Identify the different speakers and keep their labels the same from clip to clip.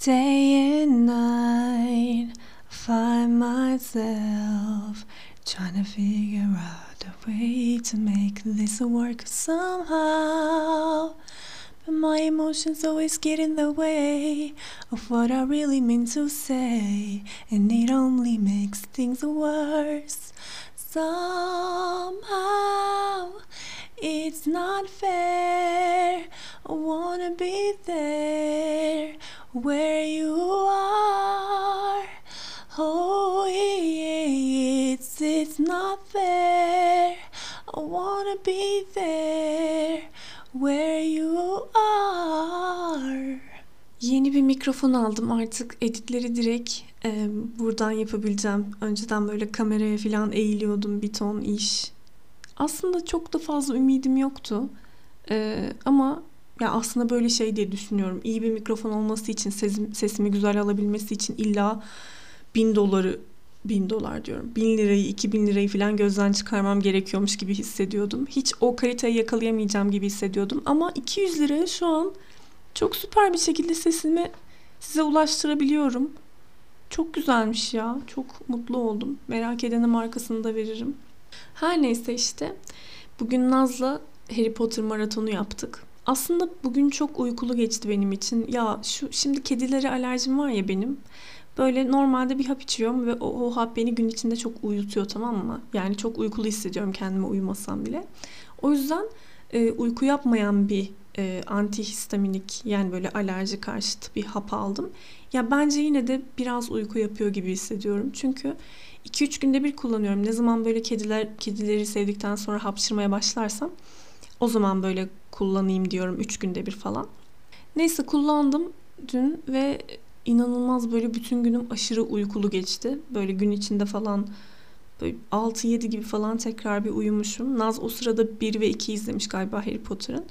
Speaker 1: Day and night, I find myself trying to figure out a way to make this work somehow. But my emotions always get in the way of what I really mean to say, and it only makes things worse. Somehow, it's not fair. I wanna be there where you are. Oh, yeah, it's it's not fair. I wanna be there where you are. Yeni bir mikrofon aldım artık editleri direkt e, buradan yapabileceğim. Önceden böyle kameraya falan eğiliyordum bir ton iş. Aslında çok da fazla ümidim yoktu. E, ama ya aslında böyle şey diye düşünüyorum. İyi bir mikrofon olması için sesim, sesimi güzel alabilmesi için illa bin doları bin dolar diyorum. Bin lirayı, iki bin lirayı falan gözden çıkarmam gerekiyormuş gibi hissediyordum. Hiç o kaliteyi yakalayamayacağım gibi hissediyordum. Ama 200 liraya şu an çok süper bir şekilde sesimi size ulaştırabiliyorum. Çok güzelmiş ya. Çok mutlu oldum. Merak edene markasını da veririm. Her neyse işte. Bugün Naz'la Harry Potter maratonu yaptık. Aslında bugün çok uykulu geçti benim için. Ya şu şimdi kedilere alerjim var ya benim. Böyle normalde bir hap içiyorum ve o, o hap beni gün içinde çok uyutuyor tamam mı? Yani çok uykulu hissediyorum kendimi uyumasam bile. O yüzden e, uyku yapmayan bir e, antihistaminik yani böyle alerji karşıtı bir hap aldım. Ya bence yine de biraz uyku yapıyor gibi hissediyorum. Çünkü 2-3 günde bir kullanıyorum. Ne zaman böyle kediler kedileri sevdikten sonra hapşırmaya başlarsam o zaman böyle kullanayım diyorum 3 günde bir falan. Neyse kullandım dün ve inanılmaz böyle bütün günüm aşırı uykulu geçti. Böyle gün içinde falan böyle 6-7 gibi falan tekrar bir uyumuşum. Naz o sırada 1 ve 2 izlemiş galiba Harry Potter'ın.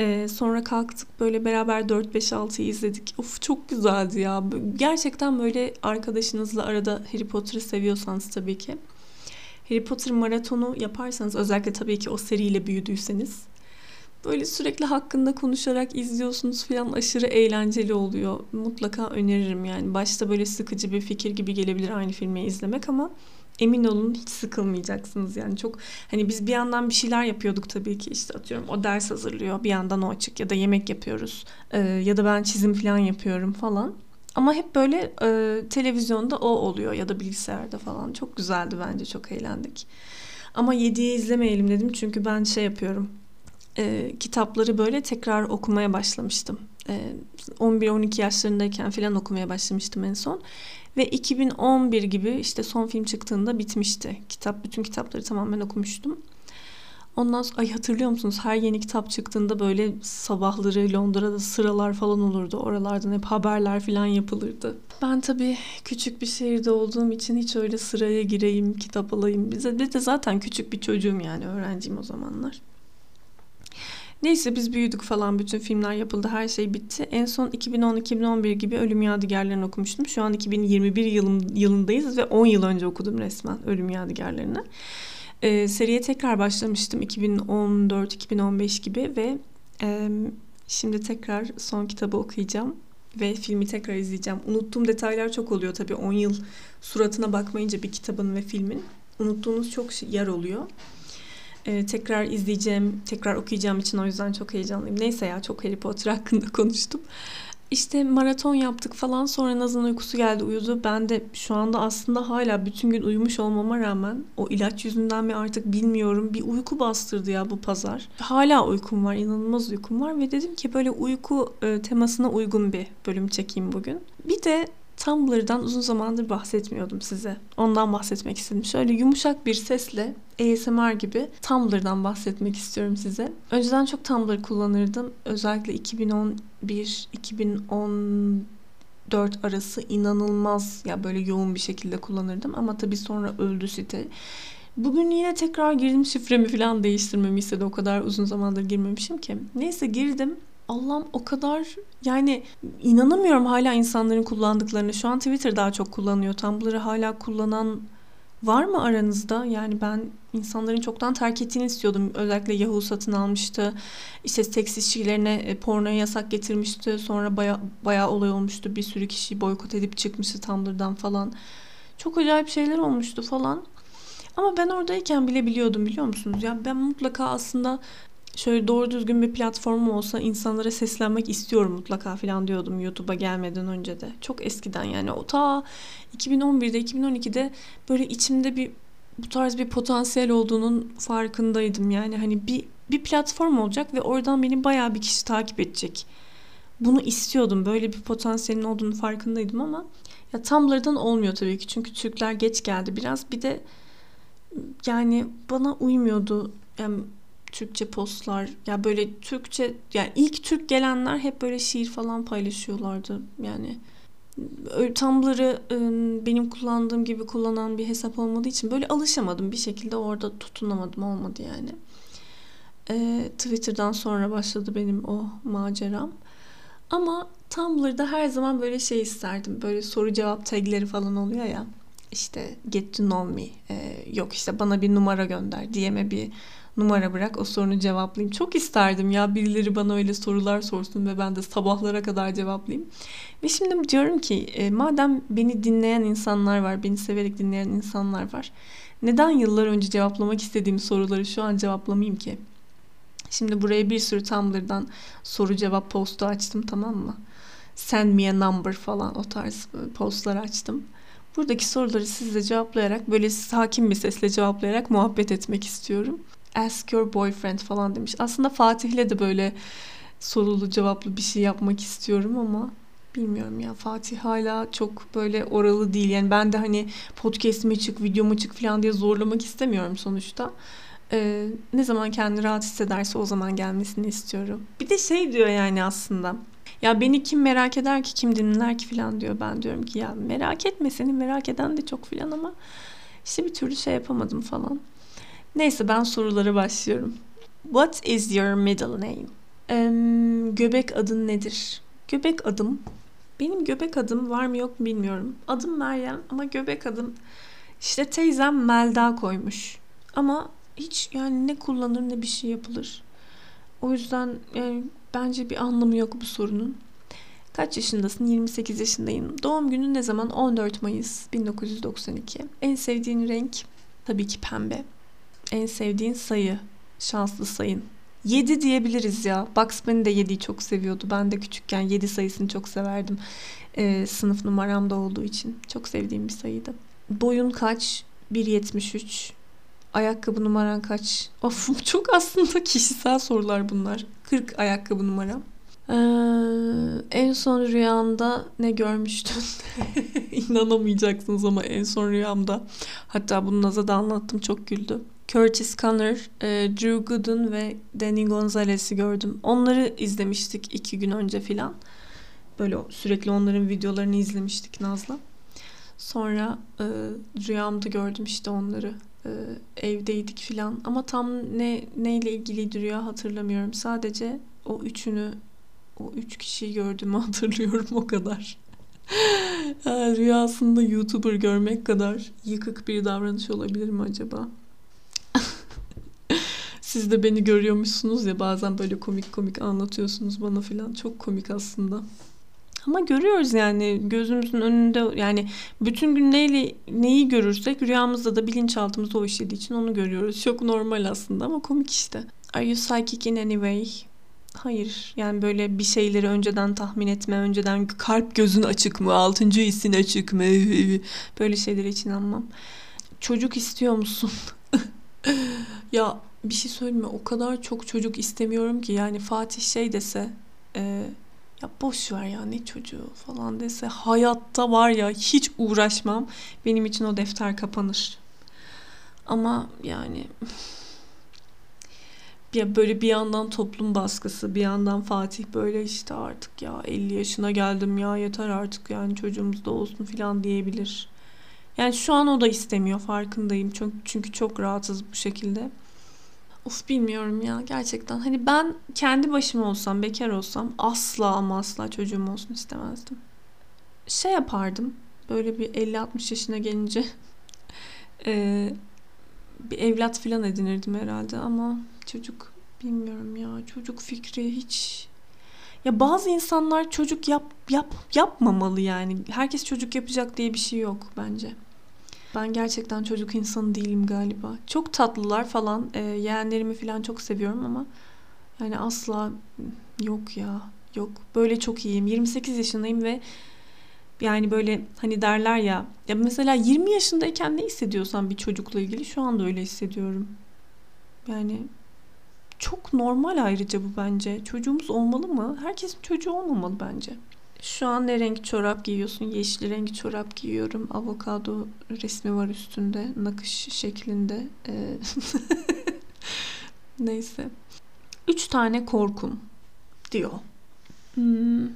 Speaker 1: Ee, sonra kalktık böyle beraber 4-5-6'yı izledik. Of çok güzeldi ya. Gerçekten böyle arkadaşınızla arada Harry Potter'ı seviyorsanız tabii ki. Harry Potter maratonu yaparsanız özellikle tabii ki o seriyle büyüdüyseniz böyle sürekli hakkında konuşarak izliyorsunuz falan aşırı eğlenceli oluyor. Mutlaka öneririm yani. Başta böyle sıkıcı bir fikir gibi gelebilir aynı filmi izlemek ama emin olun hiç sıkılmayacaksınız yani. Çok hani biz bir yandan bir şeyler yapıyorduk tabii ki. İşte atıyorum o ders hazırlıyor bir yandan o açık ya da yemek yapıyoruz. Ee, ya da ben çizim falan yapıyorum falan. Ama hep böyle e, televizyonda o oluyor ya da bilgisayarda falan. Çok güzeldi bence çok eğlendik. Ama yediği izlemeyelim dedim çünkü ben şey yapıyorum. E, kitapları böyle tekrar okumaya başlamıştım. E, 11-12 yaşlarındayken falan okumaya başlamıştım en son. Ve 2011 gibi işte son film çıktığında bitmişti. Kitap bütün kitapları tamamen okumuştum. Ondan sonra ay hatırlıyor musunuz? Her yeni kitap çıktığında böyle sabahları Londra'da sıralar falan olurdu. Oralardan hep haberler falan yapılırdı. Ben tabii küçük bir şehirde olduğum için hiç öyle sıraya gireyim, kitap alayım. Bize de zaten küçük bir çocuğum yani öğrenciyim o zamanlar. Neyse biz büyüdük falan bütün filmler yapıldı her şey bitti. En son 2010-2011 gibi Ölüm Yadigarlarını okumuştum. Şu an 2021 yılın, yılındayız ve 10 yıl önce okudum resmen Ölüm Yadigarlarını. Ee, seriye tekrar başlamıştım 2014-2015 gibi ve e, şimdi tekrar son kitabı okuyacağım ve filmi tekrar izleyeceğim. Unuttuğum detaylar çok oluyor tabii 10 yıl suratına bakmayınca bir kitabın ve filmin. Unuttuğunuz çok yer oluyor e, tekrar izleyeceğim, tekrar okuyacağım için o yüzden çok heyecanlıyım. Neyse ya çok Harry Potter hakkında konuştum. İşte maraton yaptık falan sonra Naz'ın uykusu geldi uyudu. Ben de şu anda aslında hala bütün gün uyumuş olmama rağmen o ilaç yüzünden mi artık bilmiyorum bir uyku bastırdı ya bu pazar. Hala uykum var inanılmaz uykum var ve dedim ki böyle uyku e, temasına uygun bir bölüm çekeyim bugün. Bir de Tumblr'dan uzun zamandır bahsetmiyordum size. Ondan bahsetmek istedim. Şöyle yumuşak bir sesle ASMR gibi Tumblr'dan bahsetmek istiyorum size. Önceden çok Tumblr kullanırdım. Özellikle 2011-2014 arası inanılmaz ya böyle yoğun bir şekilde kullanırdım. Ama tabii sonra öldü site. Bugün yine tekrar girdim şifremi falan değiştirmemi istedi. O kadar uzun zamandır girmemişim ki. Neyse girdim. Allah'ım o kadar yani inanamıyorum hala insanların kullandıklarını. Şu an Twitter daha çok kullanıyor. Tumblr'ı hala kullanan var mı aranızda? Yani ben insanların çoktan terk ettiğini istiyordum. Özellikle Yahoo satın almıştı. İşte seks işçilerine e, pornoya yasak getirmişti. Sonra baya, bayağı olay olmuştu. Bir sürü kişi boykot edip çıkmıştı Tumblr'dan falan. Çok acayip şeyler olmuştu falan. Ama ben oradayken bile biliyordum biliyor musunuz? Ya ben mutlaka aslında şöyle doğru düzgün bir platformum olsa insanlara seslenmek istiyorum mutlaka falan diyordum YouTube'a gelmeden önce de. Çok eskiden yani o ta 2011'de 2012'de böyle içimde bir bu tarz bir potansiyel olduğunun farkındaydım. Yani hani bir bir platform olacak ve oradan beni bayağı bir kişi takip edecek. Bunu istiyordum. Böyle bir potansiyelin olduğunu farkındaydım ama ya Tumblr'dan olmuyor tabii ki. Çünkü Türkler geç geldi biraz. Bir de yani bana uymuyordu. Yani Türkçe postlar ya böyle Türkçe yani ilk Türk gelenler hep böyle şiir falan paylaşıyorlardı. Yani Tumblr'ı benim kullandığım gibi kullanan bir hesap olmadığı için böyle alışamadım. Bir şekilde orada tutunamadım olmadı yani. Twitter'dan sonra başladı benim o maceram. Ama Tumblr'da her zaman böyle şey isterdim. Böyle soru cevap tagleri falan oluyor ya. İşte get to know me. Ee, yok işte bana bir numara gönder. DM'e bir numara bırak o sorunu cevaplayayım. Çok isterdim ya birileri bana öyle sorular sorsun ve ben de sabahlara kadar cevaplayayım. Ve şimdi diyorum ki e, madem beni dinleyen insanlar var, beni severek dinleyen insanlar var. Neden yıllar önce cevaplamak istediğim soruları şu an cevaplamayayım ki? Şimdi buraya bir sürü Tumblr'dan soru cevap postu açtım tamam mı? Send me a number falan o tarz e, postlar açtım. Buradaki soruları sizle cevaplayarak böyle sakin bir sesle cevaplayarak muhabbet etmek istiyorum. Ask your boyfriend falan demiş. Aslında Fatih'le de böyle sorulu cevaplı bir şey yapmak istiyorum ama bilmiyorum ya Fatih hala çok böyle oralı değil. Yani ben de hani podcast'ime çık, videoma çık falan diye zorlamak istemiyorum sonuçta. Ee, ne zaman kendini rahat hissederse o zaman gelmesini istiyorum. Bir de şey diyor yani aslında. Ya beni kim merak eder ki kim dinler ki falan diyor. Ben diyorum ki ya merak etme seni merak eden de çok falan ama işte bir türlü şey yapamadım falan. Neyse ben sorulara başlıyorum. What is your middle name? Um, göbek adın nedir? Göbek adım. Benim göbek adım var mı yok mu bilmiyorum. Adım Meryem ama göbek adım işte teyzem Melda koymuş. Ama hiç yani ne kullanır ne bir şey yapılır. O yüzden yani bence bir anlamı yok bu sorunun. Kaç yaşındasın? 28 yaşındayım. Doğum günün ne zaman? 14 Mayıs 1992. En sevdiğin renk? Tabii ki pembe. En sevdiğin sayı? Şanslı sayın. 7 diyebiliriz ya. Bugs Bunny de 7'yi çok seviyordu. Ben de küçükken 7 sayısını çok severdim. Ee, sınıf numaramda olduğu için. Çok sevdiğim bir sayıydı. Boyun kaç? 1.73. Ayakkabı numaran kaç? Of çok aslında kişisel sorular bunlar. 40 ayakkabı numaram. Ee, en son rüyanda ne görmüştün? İnanamayacaksınız ama en son rüyamda. Hatta bunu Naz'a da anlattım çok güldü. Curtis Conner, e, Drew Gooden ve Danny Gonzalez'i gördüm. Onları izlemiştik iki gün önce filan. Böyle sürekli onların videolarını izlemiştik Naz'la. Sonra e, rüyamda gördüm işte onları. E, evdeydik filan. Ama tam ne neyle ilgiliydi rüya hatırlamıyorum. Sadece o üçünü, o üç kişiyi gördüğümü hatırlıyorum o kadar. Rüyasında YouTuber görmek kadar yıkık bir davranış olabilir mi acaba? Siz de beni görüyormuşsunuz ya bazen böyle komik komik anlatıyorsunuz bana filan. Çok komik aslında. Ama görüyoruz yani gözümüzün önünde yani bütün gün neyle, neyi görürsek rüyamızda da bilinçaltımızda o işlediği için onu görüyoruz. Çok normal aslında ama komik işte. Are you psychic in any way? Hayır. Yani böyle bir şeyleri önceden tahmin etme, önceden kalp gözün açık mı, altıncı hissin açık mı? Böyle şeylere hiç inanmam. Çocuk istiyor musun? ya bir şey söyleyeyim mi? O kadar çok çocuk istemiyorum ki yani Fatih şey dese e, ya boş ver ya ne çocuğu falan dese hayatta var ya hiç uğraşmam. Benim için o defter kapanır. Ama yani ya böyle bir yandan toplum baskısı, bir yandan Fatih böyle işte artık ya 50 yaşına geldim ya yeter artık yani çocuğumuz da olsun filan diyebilir. Yani şu an o da istemiyor farkındayım. Çünkü, çünkü çok rahatız bu şekilde. Of bilmiyorum ya gerçekten. Hani ben kendi başıma olsam, bekar olsam asla ama asla çocuğum olsun istemezdim. Şey yapardım. Böyle bir 50-60 yaşına gelince e, bir evlat falan edinirdim herhalde ama çocuk bilmiyorum ya çocuk fikri hiç ya bazı insanlar çocuk yap yap yapmamalı yani. Herkes çocuk yapacak diye bir şey yok bence. Ben gerçekten çocuk insanı değilim galiba. Çok tatlılar falan. E, yeğenlerimi falan çok seviyorum ama yani asla yok ya. Yok. Böyle çok iyiyim. 28 yaşındayım ve yani böyle hani derler ya ya mesela 20 yaşındayken ne hissediyorsan bir çocukla ilgili şu anda öyle hissediyorum. Yani çok normal ayrıca bu bence. Çocuğumuz olmalı mı? Herkesin çocuğu olmamalı bence. Şu an ne renk çorap giyiyorsun? Yeşil renk çorap giyiyorum. Avokado resmi var üstünde. Nakış şeklinde. Ee, neyse. Üç tane korkum diyor. Hmm,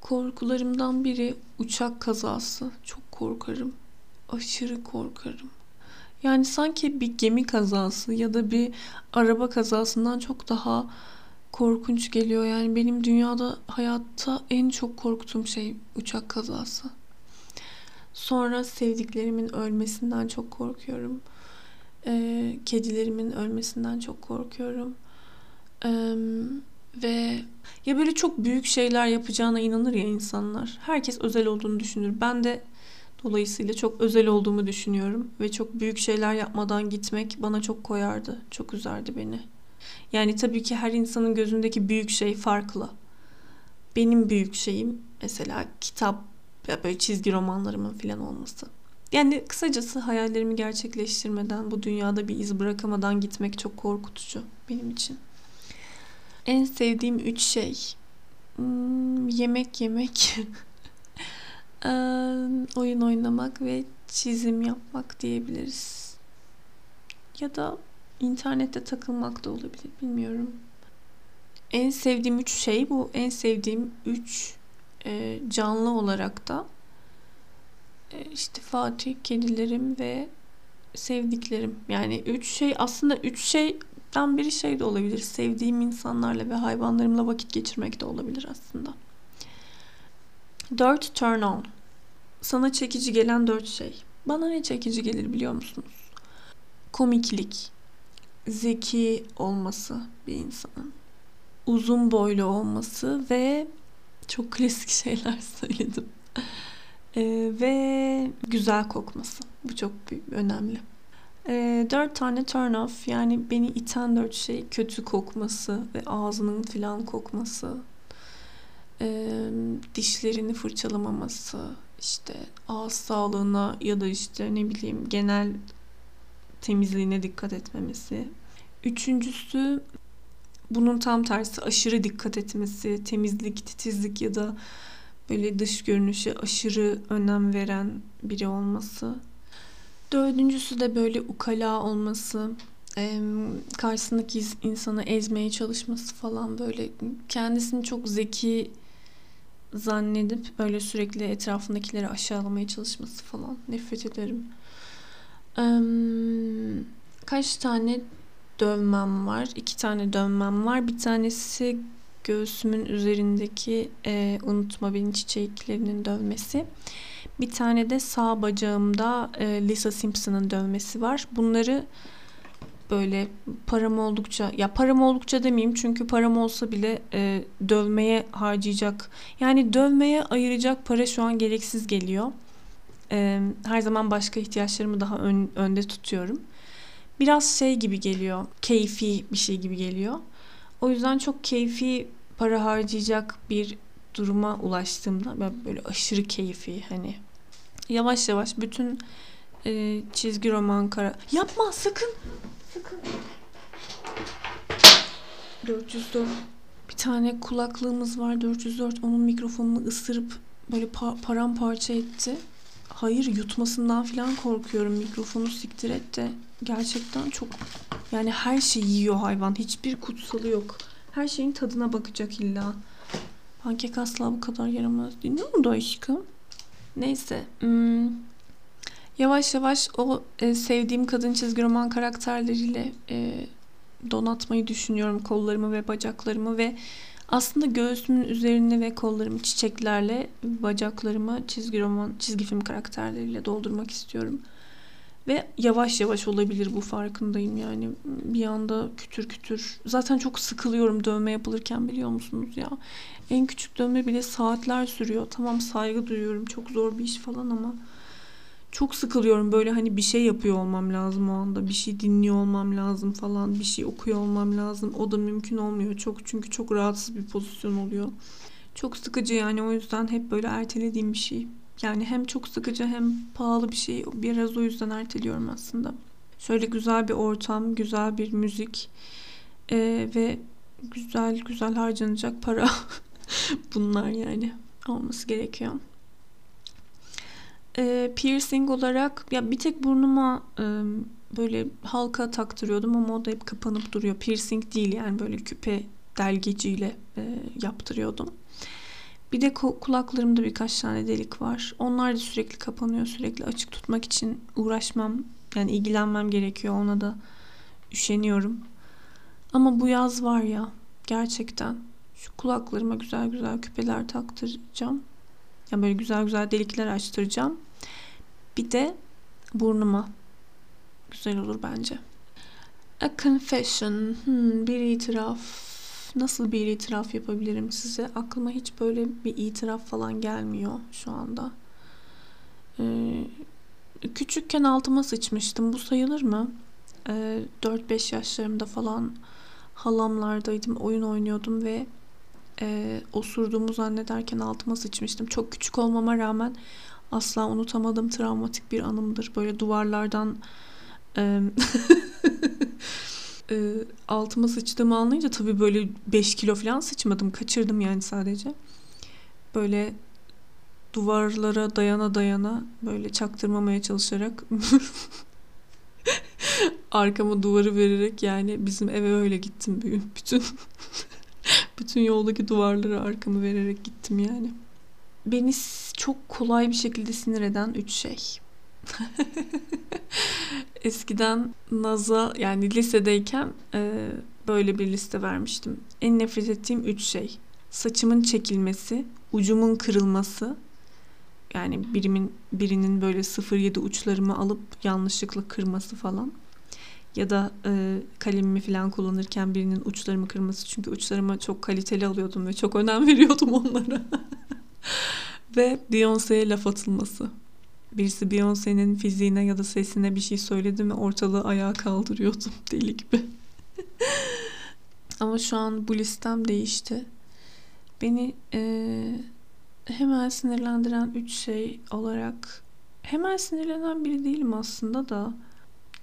Speaker 1: korkularımdan biri uçak kazası. Çok korkarım. Aşırı korkarım. Yani sanki bir gemi kazası ya da bir araba kazasından çok daha korkunç geliyor. Yani benim dünyada hayatta en çok korktuğum şey uçak kazası. Sonra sevdiklerimin ölmesinden çok korkuyorum. Ee, kedilerimin ölmesinden çok korkuyorum. Ee, ve ya böyle çok büyük şeyler yapacağına inanır ya insanlar. Herkes özel olduğunu düşünür. Ben de Dolayısıyla çok özel olduğumu düşünüyorum ve çok büyük şeyler yapmadan gitmek bana çok koyardı, çok üzerdi beni. Yani tabii ki her insanın gözündeki büyük şey farklı. Benim büyük şeyim mesela kitap ya böyle çizgi romanlarımın falan olması. Yani kısacası hayallerimi gerçekleştirmeden, bu dünyada bir iz bırakamadan gitmek çok korkutucu benim için. En sevdiğim üç şey. Hmm, yemek yemek. oyun oynamak ve çizim yapmak diyebiliriz. Ya da internette takılmak da olabilir bilmiyorum. En sevdiğim üç şey bu. En sevdiğim üç e, canlı olarak da e, işte Fatih, kedilerim ve sevdiklerim. Yani üç şey aslında üç şeyden biri şey de olabilir. Sevdiğim insanlarla ve hayvanlarımla vakit geçirmek de olabilir aslında. Dört turn on. Sana çekici gelen dört şey. Bana ne çekici gelir biliyor musunuz? Komiklik, zeki olması bir insanın, uzun boylu olması ve çok klasik şeyler söyledim. Ee, ve güzel kokması. Bu çok önemli. Ee, dört tane turn off yani beni iten dört şey kötü kokması ve ağzının filan kokması e, dişlerini fırçalamaması, işte ağız sağlığına ya da işte ne bileyim genel temizliğine dikkat etmemesi. Üçüncüsü bunun tam tersi aşırı dikkat etmesi, temizlik, titizlik ya da böyle dış görünüşe aşırı önem veren biri olması. Dördüncüsü de böyle ukala olması, karşısındaki insanı ezmeye çalışması falan böyle kendisini çok zeki zannedip böyle sürekli etrafındakileri aşağılamaya çalışması falan nefret ederim. Kaç tane dövmem var? İki tane dövmem var. Bir tanesi göğsümün üzerindeki e, unutma beni çiçeklerinin dövmesi. Bir tane de sağ bacağımda e, Lisa Simpson'ın dövmesi var. Bunları böyle param oldukça ya param oldukça demeyeyim çünkü param olsa bile e, dövmeye harcayacak yani dövmeye ayıracak para şu an gereksiz geliyor. E, her zaman başka ihtiyaçlarımı daha ön, önde tutuyorum. Biraz şey gibi geliyor keyfi bir şey gibi geliyor. O yüzden çok keyfi para harcayacak bir duruma ulaştığımda ben böyle aşırı keyfi hani yavaş yavaş bütün e, çizgi roman kara yapma sakın Sakın. 404. Bir tane kulaklığımız var 404. Onun mikrofonunu ısırıp böyle pa- paramparça etti. Hayır yutmasından falan korkuyorum. Mikrofonu siktir et de gerçekten çok yani her şeyi yiyor hayvan. Hiçbir kutsalı yok. Her şeyin tadına bakacak illa. Pankek asla bu kadar yaramaz değil. Ne oldu aşkım? Neyse. Hmm, Yavaş yavaş o e, sevdiğim kadın çizgi roman karakterleriyle e, donatmayı düşünüyorum kollarımı ve bacaklarımı ve aslında göğsümün üzerine ve kollarımı çiçeklerle bacaklarımı çizgi roman çizgi film karakterleriyle doldurmak istiyorum. Ve yavaş yavaş olabilir bu farkındayım yani. Bir anda kütür kütür. Zaten çok sıkılıyorum dövme yapılırken biliyor musunuz ya? En küçük dövme bile saatler sürüyor. Tamam saygı duyuyorum. Çok zor bir iş falan ama çok sıkılıyorum böyle hani bir şey yapıyor olmam lazım o anda. Bir şey dinliyor olmam lazım falan. Bir şey okuyor olmam lazım. O da mümkün olmuyor çok çünkü çok rahatsız bir pozisyon oluyor. Çok sıkıcı yani o yüzden hep böyle ertelediğim bir şey. Yani hem çok sıkıcı hem pahalı bir şey. Biraz o yüzden erteliyorum aslında. Şöyle güzel bir ortam, güzel bir müzik ee, ve güzel güzel harcanacak para. Bunlar yani olması gerekiyor. Ee, piercing olarak ya bir tek burnuma e, böyle halka taktırıyordum ama o da hep kapanıp duruyor. Piercing değil yani böyle küpe delgeciyle e, yaptırıyordum. Bir de kulaklarımda birkaç tane delik var. Onlar da sürekli kapanıyor. Sürekli açık tutmak için uğraşmam, yani ilgilenmem gerekiyor. Ona da üşeniyorum. Ama bu yaz var ya gerçekten şu kulaklarıma güzel güzel küpeler taktıracağım. Yani böyle güzel güzel delikler açtıracağım. Bir de burnuma. Güzel olur bence. A confession. Hmm, bir itiraf nasıl bir itiraf yapabilirim size? Aklıma hiç böyle bir itiraf falan gelmiyor şu anda. Ee, küçükken altıma sıçmıştım. Bu sayılır mı? Ee, 4-5 yaşlarımda falan halamlardaydım. Oyun oynuyordum ve e, osurduğumu zannederken altıma sıçmıştım. Çok küçük olmama rağmen asla unutamadığım travmatik bir anımdır. Böyle duvarlardan e, e, altıma sıçtığımı anlayınca tabii böyle 5 kilo falan sıçmadım. Kaçırdım yani sadece. Böyle duvarlara dayana dayana böyle çaktırmamaya çalışarak arkama duvarı vererek yani bizim eve öyle gittim bütün bütün yoldaki duvarları arkamı vererek gittim yani. Beni çok kolay bir şekilde sinir eden üç şey. Eskiden Naz'a yani lisedeyken e, böyle bir liste vermiştim. En nefret ettiğim üç şey. Saçımın çekilmesi, ucumun kırılması, yani birimin birinin böyle 0.7 uçlarımı alıp yanlışlıkla kırması falan. Ya da e, kalemimi falan kullanırken birinin uçlarımı kırması. Çünkü uçlarımı çok kaliteli alıyordum ve çok önem veriyordum onlara. ve Beyoncé'ye laf atılması. Birisi Beyoncé'nin fiziğine ya da sesine bir şey söyledi mi ortalığı ayağa kaldırıyordum deli gibi. Ama şu an bu listem değişti. Beni e, hemen sinirlendiren üç şey olarak hemen sinirlenen biri değilim aslında da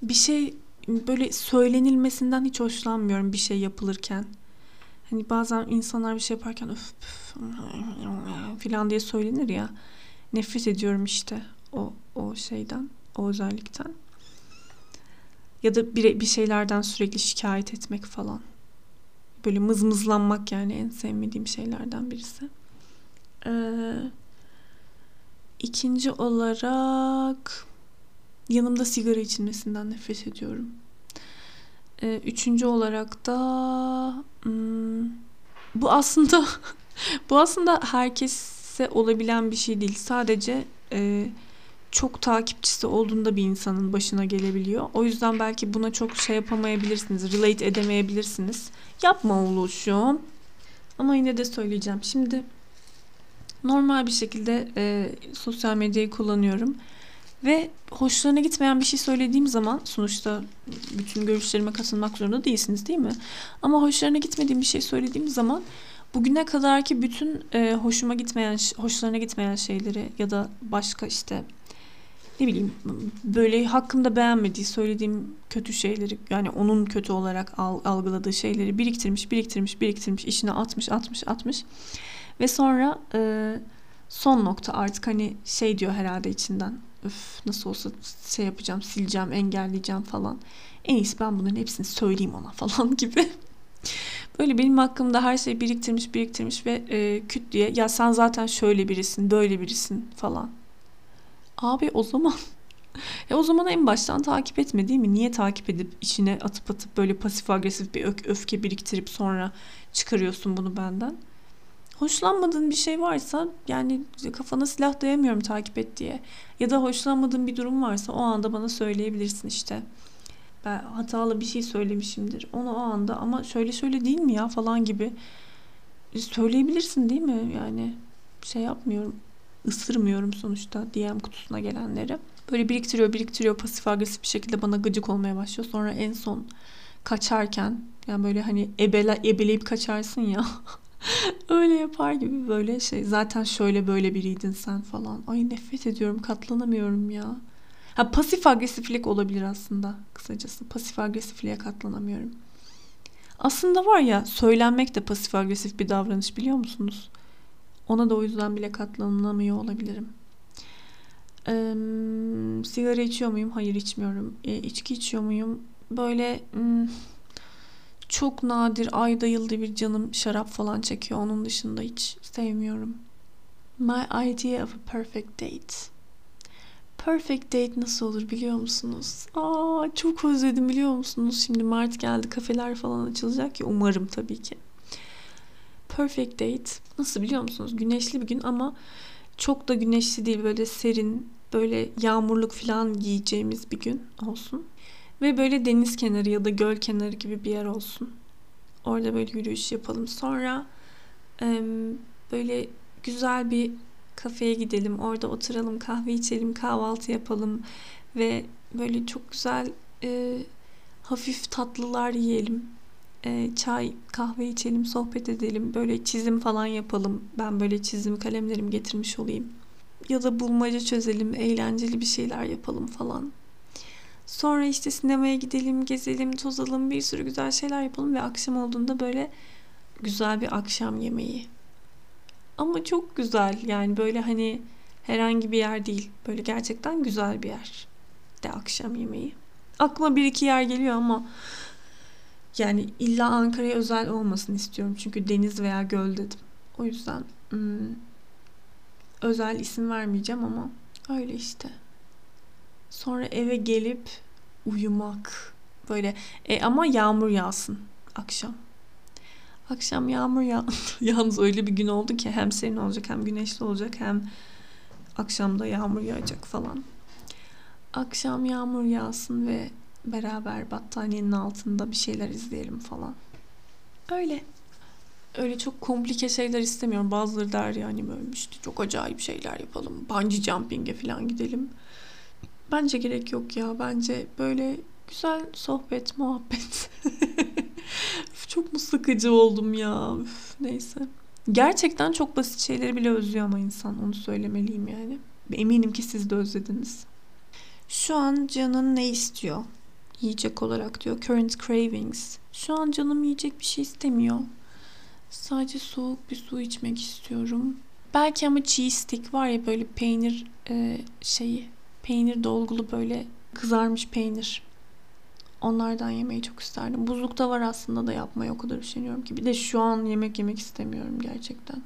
Speaker 1: bir şey böyle söylenilmesinden hiç hoşlanmıyorum bir şey yapılırken. Hani bazen insanlar bir şey yaparken öf, öf falan diye söylenir ya. Nefret ediyorum işte o o şeyden, o özellikten. Ya da bir, bir şeylerden sürekli şikayet etmek falan. Böyle mızmızlanmak yani en sevmediğim şeylerden birisi. Ee, ikinci olarak yanımda sigara içilmesinden nefret ediyorum. Ee, üçüncü olarak da hmm, bu aslında bu aslında herkese olabilen bir şey değil. Sadece e, çok takipçisi olduğunda bir insanın başına gelebiliyor. O yüzden belki buna çok şey yapamayabilirsiniz, relate edemeyebilirsiniz. Yapma oluşum. Ama yine de söyleyeceğim. Şimdi normal bir şekilde e, sosyal medyayı kullanıyorum. Ve hoşlarına gitmeyen bir şey söylediğim zaman sonuçta bütün görüşlerime katılmak zorunda değilsiniz değil mi? Ama hoşlarına gitmediğim bir şey söylediğim zaman bugüne kadarki bütün e, hoşuma gitmeyen, hoşlarına gitmeyen şeyleri ya da başka işte ne bileyim böyle hakkımda beğenmediği söylediğim kötü şeyleri yani onun kötü olarak algıladığı şeyleri biriktirmiş biriktirmiş biriktirmiş işine atmış atmış atmış ve sonra e, son nokta artık hani şey diyor herhalde içinden öf nasıl olsa şey yapacağım sileceğim engelleyeceğim falan en iyisi ben bunların hepsini söyleyeyim ona falan gibi böyle benim hakkımda her şeyi biriktirmiş biriktirmiş ve e, küt diye ya sen zaten şöyle birisin böyle birisin falan Abi o zaman ya o zaman en baştan takip etme değil mi? Niye takip edip içine atıp atıp böyle pasif agresif bir öfke biriktirip sonra çıkarıyorsun bunu benden? Hoşlanmadığın bir şey varsa yani kafana silah dayamıyorum takip et diye. Ya da hoşlanmadığın bir durum varsa o anda bana söyleyebilirsin işte. Ben hatalı bir şey söylemişimdir. Onu o anda ama şöyle şöyle değil mi ya falan gibi söyleyebilirsin değil mi? Yani şey yapmıyorum. ısırmıyorum sonuçta DM kutusuna gelenleri. Böyle biriktiriyor biriktiriyor pasif agresif bir şekilde bana gıcık olmaya başlıyor. Sonra en son kaçarken yani böyle hani ebele, ebeleyip kaçarsın ya. Öyle yapar gibi böyle şey. Zaten şöyle böyle biriydin sen falan. Ay nefret ediyorum katlanamıyorum ya. Ha pasif agresiflik olabilir aslında kısacası. Pasif agresifliğe katlanamıyorum. Aslında var ya söylenmek de pasif agresif bir davranış biliyor musunuz? Ona da o yüzden bile katlanamıyor olabilirim. Ee, sigara içiyor muyum? Hayır içmiyorum. E, içki içiyor muyum? Böyle hmm, çok nadir ayda yılda bir canım şarap falan çekiyor. Onun dışında hiç sevmiyorum. My idea of a perfect date. Perfect date nasıl olur biliyor musunuz? Aa çok özledim biliyor musunuz? Şimdi Mart geldi kafeler falan açılacak ya umarım tabii ki. Perfect date nasıl biliyor musunuz? Güneşli bir gün ama çok da güneşli değil böyle serin böyle yağmurluk falan giyeceğimiz bir gün olsun. Ve böyle deniz kenarı ya da göl kenarı gibi bir yer olsun. Orada böyle yürüyüş yapalım. Sonra böyle güzel bir kafeye gidelim. Orada oturalım, kahve içelim, kahvaltı yapalım. Ve böyle çok güzel e, hafif tatlılar yiyelim. E, çay, kahve içelim, sohbet edelim. Böyle çizim falan yapalım. Ben böyle çizim kalemlerimi getirmiş olayım. Ya da bulmaca çözelim, eğlenceli bir şeyler yapalım falan. Sonra işte sinemaya gidelim, gezelim, tozalım, bir sürü güzel şeyler yapalım ve akşam olduğunda böyle güzel bir akşam yemeği. Ama çok güzel yani böyle hani herhangi bir yer değil. Böyle gerçekten güzel bir yer de akşam yemeği. Aklıma bir iki yer geliyor ama yani illa Ankara'ya özel olmasın istiyorum. Çünkü deniz veya göl dedim. O yüzden hmm, özel isim vermeyeceğim ama öyle işte. Sonra eve gelip uyumak. Böyle e, ama yağmur yağsın akşam. Akşam yağmur ya yalnız öyle bir gün oldu ki hem serin olacak hem güneşli olacak hem akşamda yağmur yağacak falan. Akşam yağmur yağsın ve beraber battaniyenin altında bir şeyler izleyelim falan. Öyle. Öyle çok komplike şeyler istemiyorum. Bazıları der yani böyle işte çok acayip şeyler yapalım. Bungee jumping'e falan gidelim. Bence gerek yok ya. Bence böyle güzel sohbet, muhabbet. çok mu sıkıcı oldum ya. Üf, neyse. Gerçekten çok basit şeyleri bile özlüyor ama insan. Onu söylemeliyim yani. Eminim ki siz de özlediniz. Şu an canın ne istiyor? Yiyecek olarak diyor. Current cravings. Şu an canım yiyecek bir şey istemiyor. Sadece soğuk bir su içmek istiyorum. Belki ama cheese stick var ya böyle peynir e, şeyi peynir dolgulu böyle kızarmış peynir. Onlardan yemeyi çok isterdim. Buzlukta var aslında da yapmayı o kadar üşeniyorum ki. Bir de şu an yemek yemek istemiyorum gerçekten.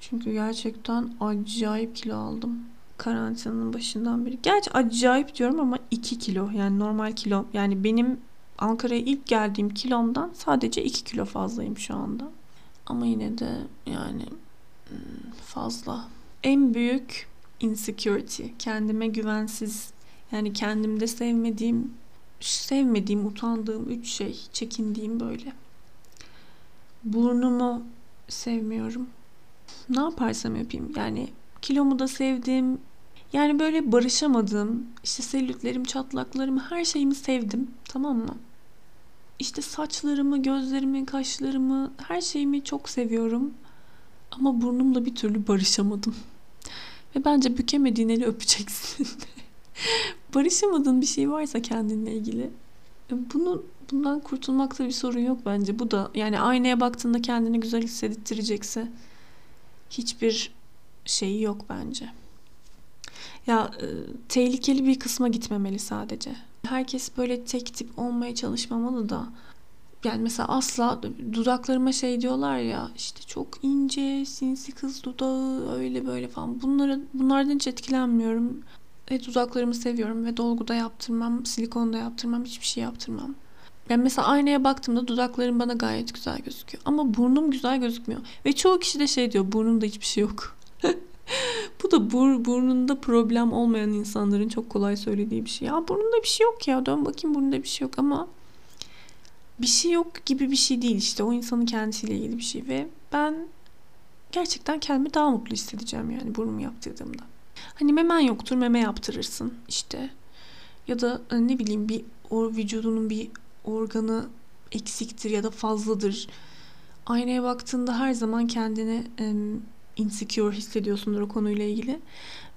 Speaker 1: Çünkü gerçekten acayip kilo aldım. Karantinanın başından beri. Gerçi acayip diyorum ama 2 kilo. Yani normal kilo. Yani benim Ankara'ya ilk geldiğim kilomdan sadece 2 kilo fazlayım şu anda. Ama yine de yani hmm, fazla. En büyük insecurity, kendime güvensiz, yani kendimde sevmediğim, sevmediğim, utandığım üç şey, çekindiğim böyle. Burnumu sevmiyorum. Ne yaparsam yapayım yani kilomu da sevdim. Yani böyle barışamadım. İşte selülitlerim, çatlaklarım, her şeyimi sevdim. Tamam mı? İşte saçlarımı, gözlerimi, kaşlarımı, her şeyimi çok seviyorum. Ama burnumla bir türlü barışamadım. Ve bence bükemediğin eli öpeceksin. Barışamadığın bir şey varsa kendinle ilgili e, bunu bundan kurtulmakta bir sorun yok bence. Bu da yani aynaya baktığında kendini güzel hissettirecekse hiçbir şeyi yok bence. Ya e, tehlikeli bir kısma gitmemeli sadece. Herkes böyle tek tip olmaya çalışmamalı da yani mesela asla dudaklarıma şey diyorlar ya işte çok ince sinsi kız dudağı öyle böyle falan bunları bunlardan hiç etkilenmiyorum ve dudaklarımı seviyorum ve dolguda yaptırmam silikonda yaptırmam hiçbir şey yaptırmam Yani mesela aynaya baktığımda dudaklarım bana gayet güzel gözüküyor. Ama burnum güzel gözükmüyor. Ve çoğu kişi de şey diyor burnumda hiçbir şey yok. Bu da bur, burnunda problem olmayan insanların çok kolay söylediği bir şey. Ya burnunda bir şey yok ya dön bakayım burnunda bir şey yok ama bir şey yok gibi bir şey değil işte. O insanın kendisiyle ilgili bir şey ve ben gerçekten kendimi daha mutlu hissedeceğim yani burnumu yaptırdığımda. Hani memen yoktur meme yaptırırsın işte. Ya da e, ne bileyim bir o vücudunun bir organı eksiktir ya da fazladır. Aynaya baktığında her zaman kendini insecure hissediyorsundur o konuyla ilgili.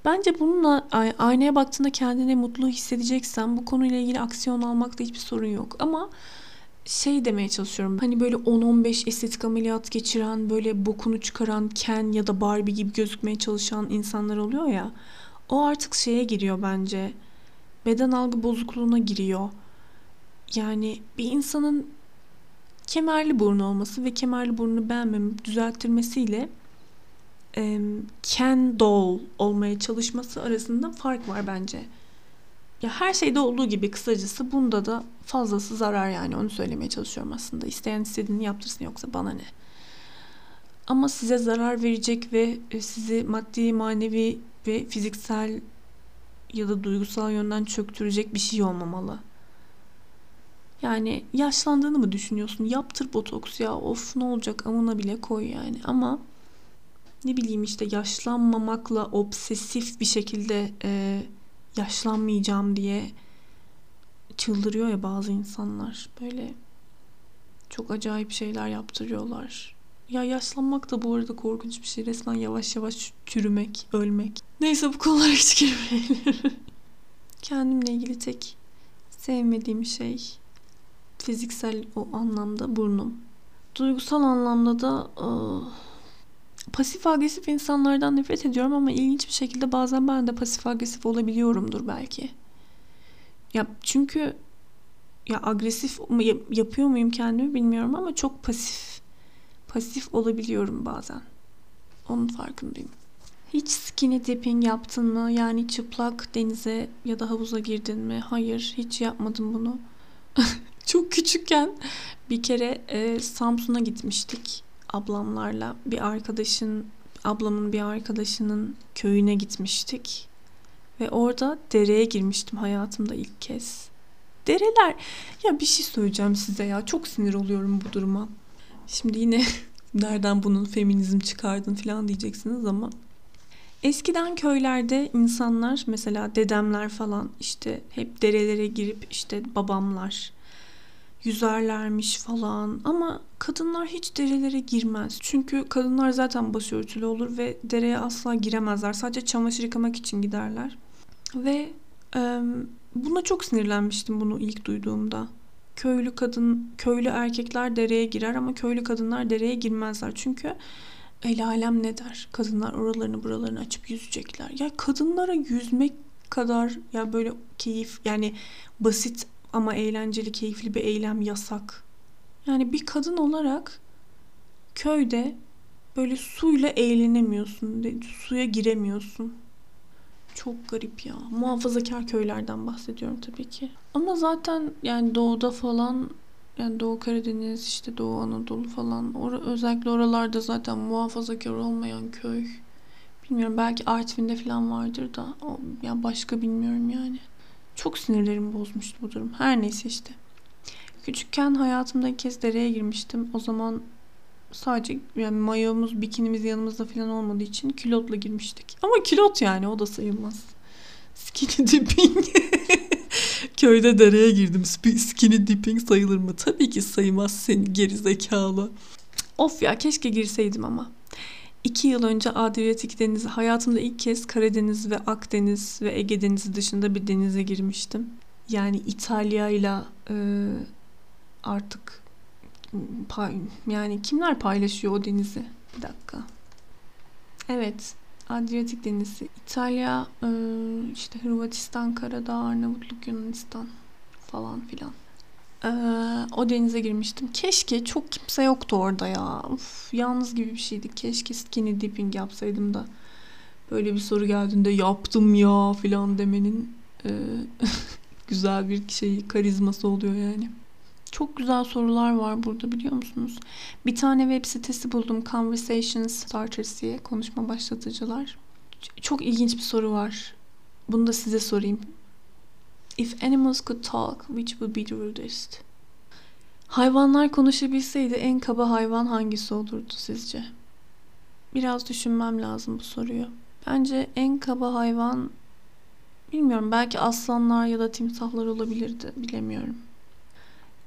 Speaker 1: Bence bununla aynaya baktığında kendini mutlu hissedeceksen bu konuyla ilgili aksiyon almakta hiçbir sorun yok. Ama şey demeye çalışıyorum. Hani böyle 10-15 estetik ameliyat geçiren, böyle bokunu çıkaran Ken ya da Barbie gibi gözükmeye çalışan insanlar oluyor ya. O artık şeye giriyor bence. Beden algı bozukluğuna giriyor. Yani bir insanın kemerli burnu olması ve kemerli burnunu beğenmemi düzelttirmesiyle e, Ken doll olmaya çalışması arasında fark var bence. Ya her şeyde olduğu gibi kısacası bunda da fazlası zarar yani onu söylemeye çalışıyorum aslında. İsteyen istediğini yaptırsın yoksa bana ne. Ama size zarar verecek ve e, sizi maddi, manevi ve fiziksel ya da duygusal yönden çöktürecek bir şey olmamalı. Yani yaşlandığını mı düşünüyorsun? Yaptır botoks ya. Of ne olacak amına bile koy yani. Ama ne bileyim işte yaşlanmamakla obsesif bir şekilde e, yaşlanmayacağım diye çıldırıyor ya bazı insanlar. Böyle çok acayip şeyler yaptırıyorlar. Ya yaşlanmak da bu arada korkunç bir şey. Resmen yavaş yavaş çürümek, ölmek. Neyse bu konulara hiç girmeyelim. Kendimle ilgili tek sevmediğim şey fiziksel o anlamda burnum. Duygusal anlamda da ıı, pasif agresif insanlardan nefret ediyorum ama ilginç bir şekilde bazen ben de pasif agresif olabiliyorumdur belki. Ya çünkü ya agresif yapıyor muyum kendimi bilmiyorum ama çok pasif pasif olabiliyorum bazen. Onun farkındayım. Hiç skinny dipping yaptın mı? Yani çıplak denize ya da havuza girdin mi? Hayır, hiç yapmadım bunu. çok küçükken bir kere e, Samsun'a gitmiştik ablamlarla. Bir arkadaşın, ablamın bir arkadaşının köyüne gitmiştik. Ve orada dereye girmiştim hayatımda ilk kez. Dereler. Ya bir şey söyleyeceğim size ya. Çok sinir oluyorum bu duruma. Şimdi yine nereden bunun feminizm çıkardın falan diyeceksiniz ama Eskiden köylerde insanlar mesela dedemler falan işte hep derelere girip işte babamlar yüzerlermiş falan ama kadınlar hiç derelere girmez. Çünkü kadınlar zaten başörtülü olur ve dereye asla giremezler. Sadece çamaşır yıkamak için giderler. Ve e, buna çok sinirlenmiştim bunu ilk duyduğumda. Köylü kadın, köylü erkekler dereye girer ama köylü kadınlar dereye girmezler. Çünkü el alem ne der? Kadınlar oralarını buralarını açıp yüzecekler. Ya kadınlara yüzmek kadar ya böyle keyif yani basit ama eğlenceli, keyifli bir eylem yasak. Yani bir kadın olarak köyde böyle suyla eğlenemiyorsun, suya giremiyorsun. Çok garip ya. Muhafazakar köylerden bahsediyorum tabii ki. Ama zaten yani doğuda falan yani Doğu Karadeniz işte Doğu Anadolu falan or özellikle oralarda zaten muhafazakar olmayan köy. Bilmiyorum belki Artvin'de falan vardır da ya başka bilmiyorum yani. Çok sinirlerimi bozmuştu bu durum. Her neyse işte. Küçükken hayatımda ilk kez dereye girmiştim. O zaman sadece yani mayomuz, bikinimiz yanımızda falan olmadığı için kilotla girmiştik. Ama kilot yani o da sayılmaz. Skinny dipping. Köyde dereye girdim. Skinny dipping sayılır mı? Tabii ki sayılmaz seni geri zekalı. Of ya keşke girseydim ama. İki yıl önce Adriyatik Denizi hayatımda ilk kez Karadeniz ve Akdeniz ve Ege Denizi dışında bir denize girmiştim. Yani İtalya ile artık pay, yani kimler paylaşıyor o denizi? Bir dakika. Evet. Adriyatik Denizi. İtalya, e, işte Hırvatistan, Karadağ, Arnavutluk, Yunanistan falan filan. Ee, o denize girmiştim. Keşke çok kimse yoktu orada ya. Uf, yalnız gibi bir şeydi. Keşke skinny dipping yapsaydım da böyle bir soru geldiğinde yaptım ya filan demenin e, güzel bir şey karizması oluyor yani. Çok güzel sorular var burada biliyor musunuz? Bir tane web sitesi buldum. Conversations Starters diye konuşma başlatıcılar. Çok ilginç bir soru var. Bunu da size sorayım. If animals could talk, which would be the rudest? Hayvanlar konuşabilseydi en kaba hayvan hangisi olurdu sizce? Biraz düşünmem lazım bu soruyu. Bence en kaba hayvan bilmiyorum belki aslanlar ya da timsahlar olabilirdi bilemiyorum.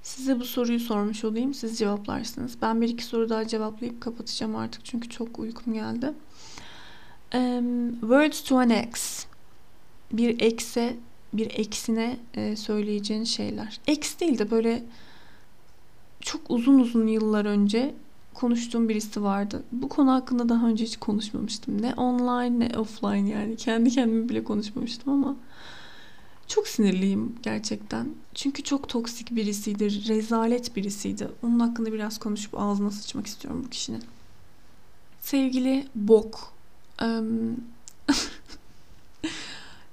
Speaker 1: Size bu soruyu sormuş olayım. Siz cevaplarsınız. Ben bir iki soru daha cevaplayıp kapatacağım artık çünkü çok uykum geldi. Um, words to an ex. Bir ekse, bir eksine e, söyleyeceğin şeyler. Ex değil de böyle çok uzun uzun yıllar önce konuştuğum birisi vardı. Bu konu hakkında daha önce hiç konuşmamıştım. Ne online ne offline yani. Kendi kendime bile konuşmamıştım ama çok sinirliyim gerçekten. Çünkü çok toksik birisiydi. Rezalet birisiydi. Onun hakkında biraz konuşup ağzına sıçmak istiyorum bu kişinin. Sevgili Bok.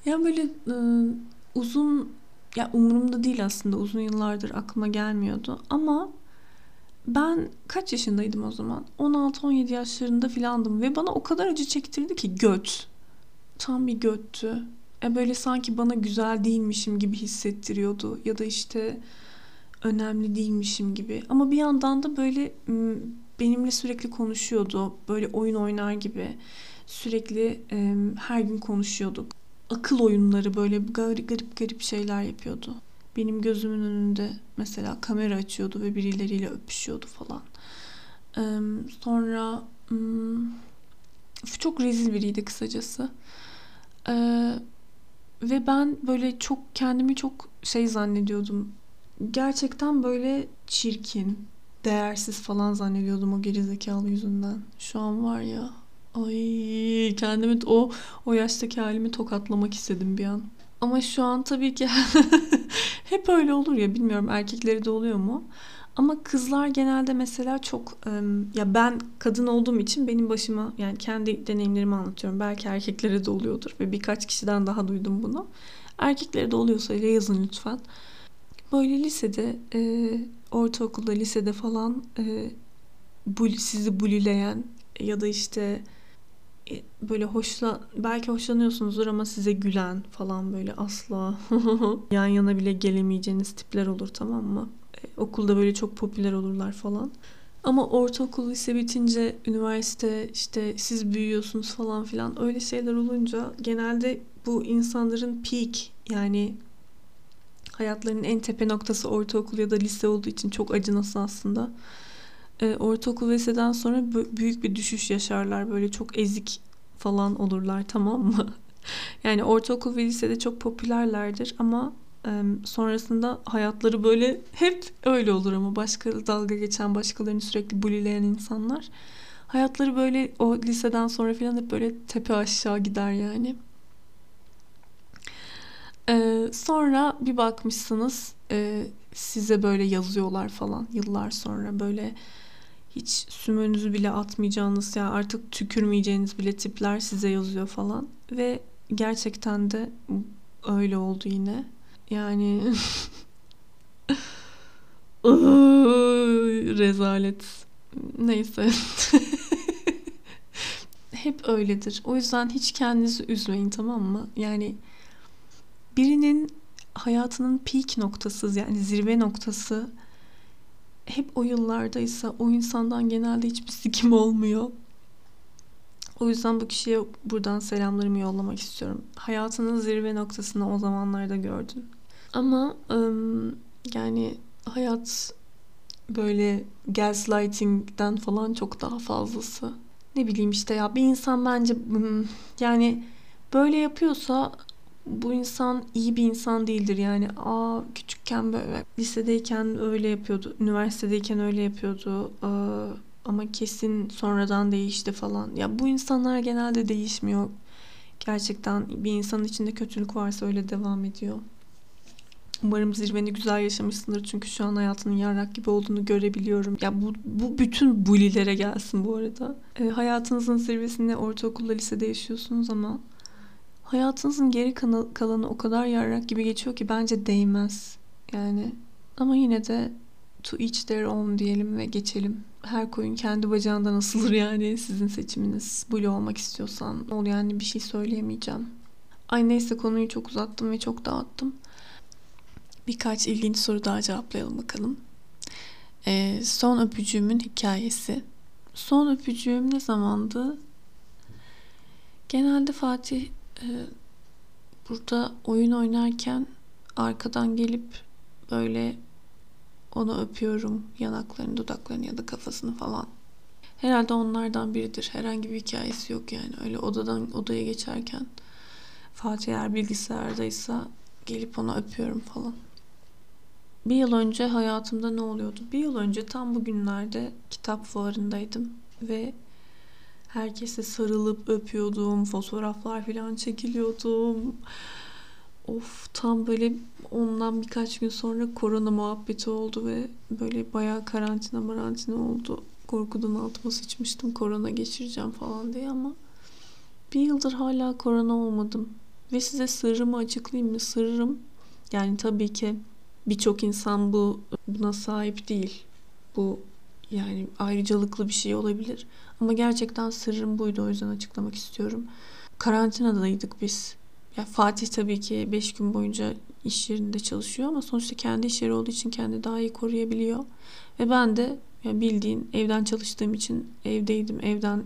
Speaker 1: ya böyle uzun ya umurumda değil aslında uzun yıllardır aklıma gelmiyordu ama ben kaç yaşındaydım o zaman? 16-17 yaşlarında filandım ve bana o kadar acı çektirdi ki göt. Tam bir göttü. E böyle sanki bana güzel değilmişim gibi hissettiriyordu ya da işte önemli değilmişim gibi. Ama bir yandan da böyle benimle sürekli konuşuyordu. Böyle oyun oynar gibi. Sürekli her gün konuşuyorduk. Akıl oyunları böyle garip garip, garip şeyler yapıyordu. Benim gözümün önünde mesela kamera açıyordu ve birileriyle öpüşüyordu falan. sonra çok rezil biriydi kısacası. ve ben böyle çok kendimi çok şey zannediyordum. Gerçekten böyle çirkin, değersiz falan zannediyordum o gerizekalı yüzünden. Şu an var ya. Ay kendimi o o yaştaki halimi tokatlamak istedim bir an. Ama şu an tabii ki hep öyle olur ya bilmiyorum erkekleri de oluyor mu? Ama kızlar genelde mesela çok ya ben kadın olduğum için benim başıma yani kendi deneyimlerimi anlatıyorum. Belki erkeklere de oluyordur ve birkaç kişiden daha duydum bunu. Erkeklere de oluyorsa yazın lütfen. Böyle lisede, ortaokulda, lisede falan bu, sizi bulileyen ya da işte böyle hoşla belki hoşlanıyorsunuzdur ama size gülen falan böyle asla yan yana bile gelemeyeceğiniz tipler olur tamam mı? E, okulda böyle çok popüler olurlar falan. Ama ortaokul lise bitince üniversite işte siz büyüyorsunuz falan filan öyle şeyler olunca genelde bu insanların peak yani hayatlarının en tepe noktası ortaokul ya da lise olduğu için çok acınası aslında e, ortaokul liseden sonra büyük bir düşüş yaşarlar. Böyle çok ezik falan olurlar tamam mı? yani ortaokul ve lisede çok popülerlerdir ama e, sonrasında hayatları böyle hep öyle olur ama başka dalga geçen başkalarını sürekli bulileyen insanlar hayatları böyle o liseden sonra falan hep böyle tepe aşağı gider yani. Ee, sonra bir bakmışsınız e, size böyle yazıyorlar falan yıllar sonra böyle hiç sümönüzü bile atmayacağınız ya artık tükürmeyeceğiniz bile tipler size yazıyor falan ve gerçekten de öyle oldu yine. Yani rezalet. Neyse. Hep öyledir. O yüzden hiç kendinizi üzmeyin tamam mı? Yani birinin hayatının peak noktası yani zirve noktası hep o yıllardaysa o insandan genelde hiçbir sikim olmuyor. O yüzden bu kişiye buradan selamlarımı yollamak istiyorum. Hayatının zirve noktasını o zamanlarda gördün. Ama yani hayat böyle gaslighting'den falan çok daha fazlası. Ne bileyim işte ya bir insan bence yani böyle yapıyorsa bu insan iyi bir insan değildir. Yani aa küçükken böyle lisedeyken öyle yapıyordu üniversitedeyken öyle yapıyordu aa, ama kesin sonradan değişti falan. Ya bu insanlar genelde değişmiyor. Gerçekten bir insanın içinde kötülük varsa öyle devam ediyor. Umarım zirveni güzel yaşamışsındır. Çünkü şu an hayatının yarrak gibi olduğunu görebiliyorum. Ya bu, bu bütün bulilere gelsin bu arada. E, hayatınızın zirvesinde ortaokulda lisede yaşıyorsunuz ama hayatınızın geri kalanı o kadar yarrak gibi geçiyor ki bence değmez. Yani ama yine de to each their own diyelim ve geçelim. Her koyun kendi bacağından asılır yani sizin seçiminiz. Blue olmak istiyorsan ol yani bir şey söyleyemeyeceğim. Ay neyse konuyu çok uzattım ve çok dağıttım. Birkaç ilginç soru daha cevaplayalım bakalım. Ee, son öpücüğümün hikayesi. Son öpücüğüm ne zamandı? Genelde Fatih burada oyun oynarken arkadan gelip böyle onu öpüyorum yanaklarını, dudaklarını ya da kafasını falan. Herhalde onlardan biridir. Herhangi bir hikayesi yok yani. Öyle odadan odaya geçerken Fatih eğer bilgisayardaysa gelip ona öpüyorum falan. Bir yıl önce hayatımda ne oluyordu? Bir yıl önce tam bugünlerde kitap fuarındaydım ve herkese sarılıp öpüyordum, fotoğraflar falan çekiliyordum. Of tam böyle ondan birkaç gün sonra korona muhabbeti oldu ve böyle bayağı karantina marantina oldu. Korkudan altıma sıçmıştım korona geçireceğim falan diye ama bir yıldır hala korona olmadım. Ve size sırrımı açıklayayım mı? Sırrım yani tabii ki birçok insan bu buna sahip değil. Bu yani ayrıcalıklı bir şey olabilir. Ama gerçekten sırrım buydu o yüzden açıklamak istiyorum. Karantinadaydık biz. Ya Fatih tabii ki 5 gün boyunca iş yerinde çalışıyor ama sonuçta kendi iş yeri olduğu için kendi daha iyi koruyabiliyor. Ve ben de ya bildiğin evden çalıştığım için evdeydim. Evden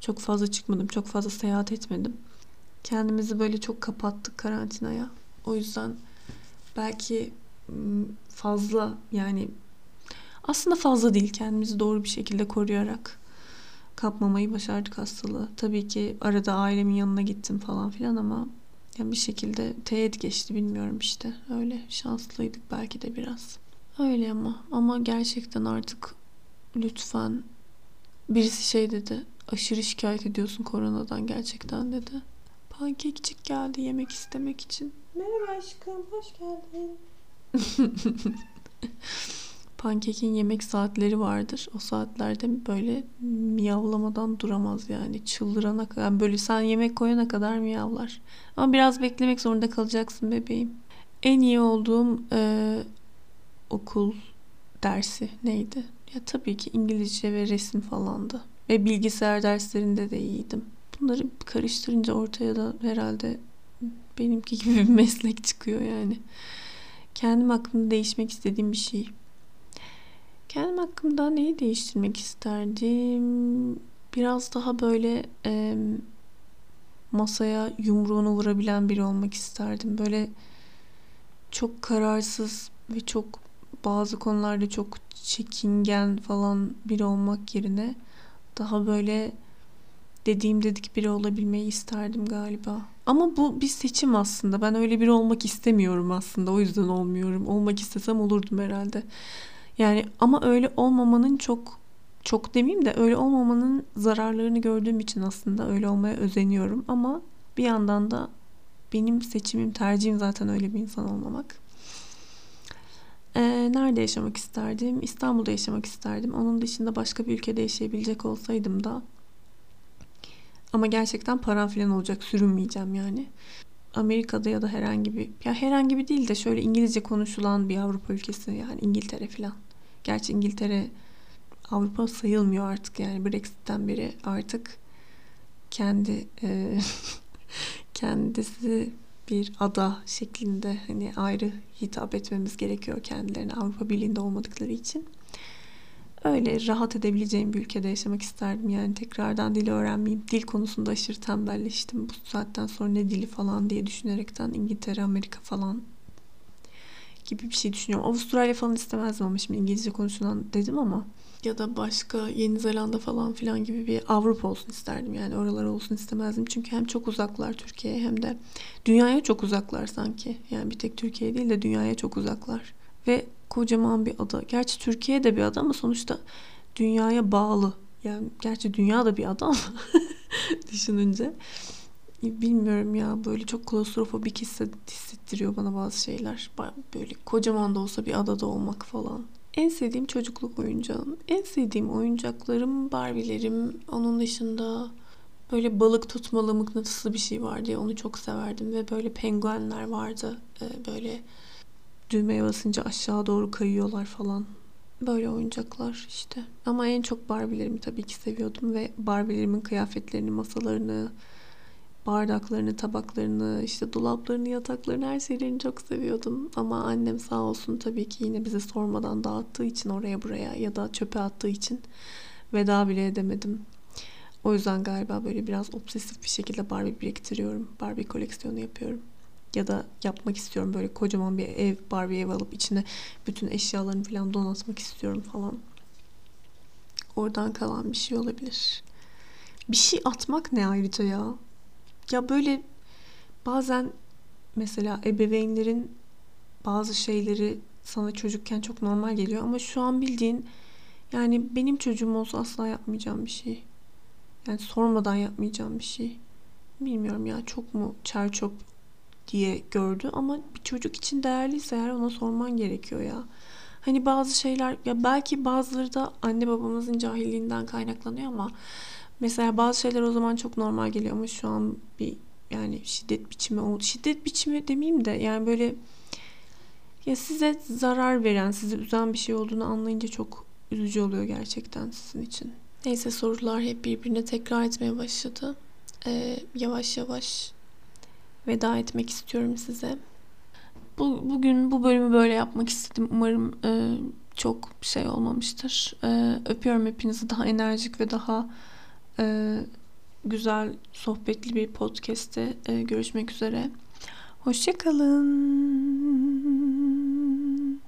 Speaker 1: çok fazla çıkmadım. Çok fazla seyahat etmedim. Kendimizi böyle çok kapattık karantinaya. O yüzden belki fazla yani aslında fazla değil kendimizi doğru bir şekilde koruyarak kapmamayı başardık hastalığı. Tabii ki arada ailemin yanına gittim falan filan ama yani bir şekilde teğet geçti bilmiyorum işte. Öyle şanslıydık belki de biraz. Öyle ama ama gerçekten artık lütfen birisi şey dedi. Aşırı şikayet ediyorsun koronadan gerçekten dedi. Pankekçik geldi yemek istemek için.
Speaker 2: Merhaba aşkım, hoş geldin.
Speaker 1: Pankekin yemek saatleri vardır. O saatlerde böyle miyavlamadan duramaz yani. Çıldırana kadar. Yani böyle sen yemek koyana kadar miyavlar. Ama biraz beklemek zorunda kalacaksın bebeğim. En iyi olduğum e, okul dersi neydi? Ya tabii ki İngilizce ve resim falandı. Ve bilgisayar derslerinde de iyiydim. Bunları karıştırınca ortaya da herhalde benimki gibi bir meslek çıkıyor yani. Kendim hakkında değişmek istediğim bir şey. Kendim hakkında neyi değiştirmek isterdim? Biraz daha böyle e, masaya yumruğunu vurabilen biri olmak isterdim. Böyle çok kararsız ve çok bazı konularda çok çekingen falan biri olmak yerine daha böyle dediğim dedik biri olabilmeyi isterdim galiba. Ama bu bir seçim aslında. Ben öyle biri olmak istemiyorum aslında. O yüzden olmuyorum. Olmak istesem olurdum herhalde. Yani ama öyle olmamanın çok çok demeyeyim de öyle olmamanın zararlarını gördüğüm için aslında öyle olmaya özeniyorum. Ama bir yandan da benim seçimim, tercihim zaten öyle bir insan olmamak. Ee, nerede yaşamak isterdim? İstanbul'da yaşamak isterdim. Onun dışında başka bir ülkede yaşayabilecek olsaydım da ama gerçekten param falan olacak. Sürünmeyeceğim yani. Amerika'da ya da herhangi bir ya herhangi bir değil de şöyle İngilizce konuşulan bir Avrupa ülkesi yani İngiltere falan. Gerçi İngiltere Avrupa sayılmıyor artık yani Brexit'ten beri artık kendi e, kendisi bir ada şeklinde hani ayrı hitap etmemiz gerekiyor kendilerine Avrupa Birliği'nde olmadıkları için öyle rahat edebileceğim bir ülkede yaşamak isterdim. Yani tekrardan dili öğrenmeyeyim. Dil konusunda aşırı tembelleştim. Bu saatten sonra ne dili falan diye düşünerekten İngiltere, Amerika falan gibi bir şey düşünüyorum. Avustralya falan istemezdim ama şimdi İngilizce konuşulan dedim ama ya da başka Yeni Zelanda falan filan gibi bir Avrupa olsun isterdim. Yani oralar olsun istemezdim. Çünkü hem çok uzaklar Türkiye'ye hem de dünyaya çok uzaklar sanki. Yani bir tek Türkiye değil de dünyaya çok uzaklar. Ve kocaman bir ada. Gerçi Türkiye de bir ada ama sonuçta dünyaya bağlı. Yani gerçi dünya da bir ada ama düşününce. Bilmiyorum ya böyle çok klostrofobik hissettiriyor bana bazı şeyler. Böyle kocaman da olsa bir adada olmak falan. En sevdiğim çocukluk oyuncağım. En sevdiğim oyuncaklarım Barbie'lerim. Onun dışında böyle balık tutmalı mıknatıslı bir şey vardı ya onu çok severdim. Ve böyle penguenler vardı. Ee, böyle düğmeye basınca aşağı doğru kayıyorlar falan. Böyle oyuncaklar işte. Ama en çok Barbie'lerimi tabii ki seviyordum ve Barbie'lerimin kıyafetlerini, masalarını, bardaklarını, tabaklarını, işte dolaplarını, yataklarını, her şeylerini çok seviyordum. Ama annem sağ olsun tabii ki yine bize sormadan dağıttığı için oraya buraya ya da çöpe attığı için veda bile edemedim. O yüzden galiba böyle biraz obsesif bir şekilde Barbie biriktiriyorum. Barbie koleksiyonu yapıyorum. Ya da yapmak istiyorum böyle kocaman bir ev, Barbie ev alıp içine bütün eşyalarını falan donatmak istiyorum falan. Oradan kalan bir şey olabilir. Bir şey atmak ne ayrıca ya? Ya böyle bazen mesela ebeveynlerin bazı şeyleri sana çocukken çok normal geliyor ama şu an bildiğin yani benim çocuğum olsa asla yapmayacağım bir şey. Yani sormadan yapmayacağım bir şey. Bilmiyorum ya çok mu çerçöp diye gördü ama bir çocuk için değerliyse eğer ona sorman gerekiyor ya. Hani bazı şeyler ya belki bazıları da anne babamızın cahilliğinden kaynaklanıyor ama mesela bazı şeyler o zaman çok normal geliyor ama şu an bir yani şiddet biçimi oldu. Şiddet biçimi demeyeyim de yani böyle ya size zarar veren, sizi üzen bir şey olduğunu anlayınca çok üzücü oluyor gerçekten sizin için. Neyse sorular hep birbirine tekrar etmeye başladı. Ee, yavaş yavaş veda etmek istiyorum size. Bu, bugün bu bölümü böyle yapmak istedim. Umarım e, çok şey olmamıştır. E, öpüyorum hepinizi daha enerjik ve daha e, güzel sohbetli bir podcast'te e, görüşmek üzere. Hoşçakalın.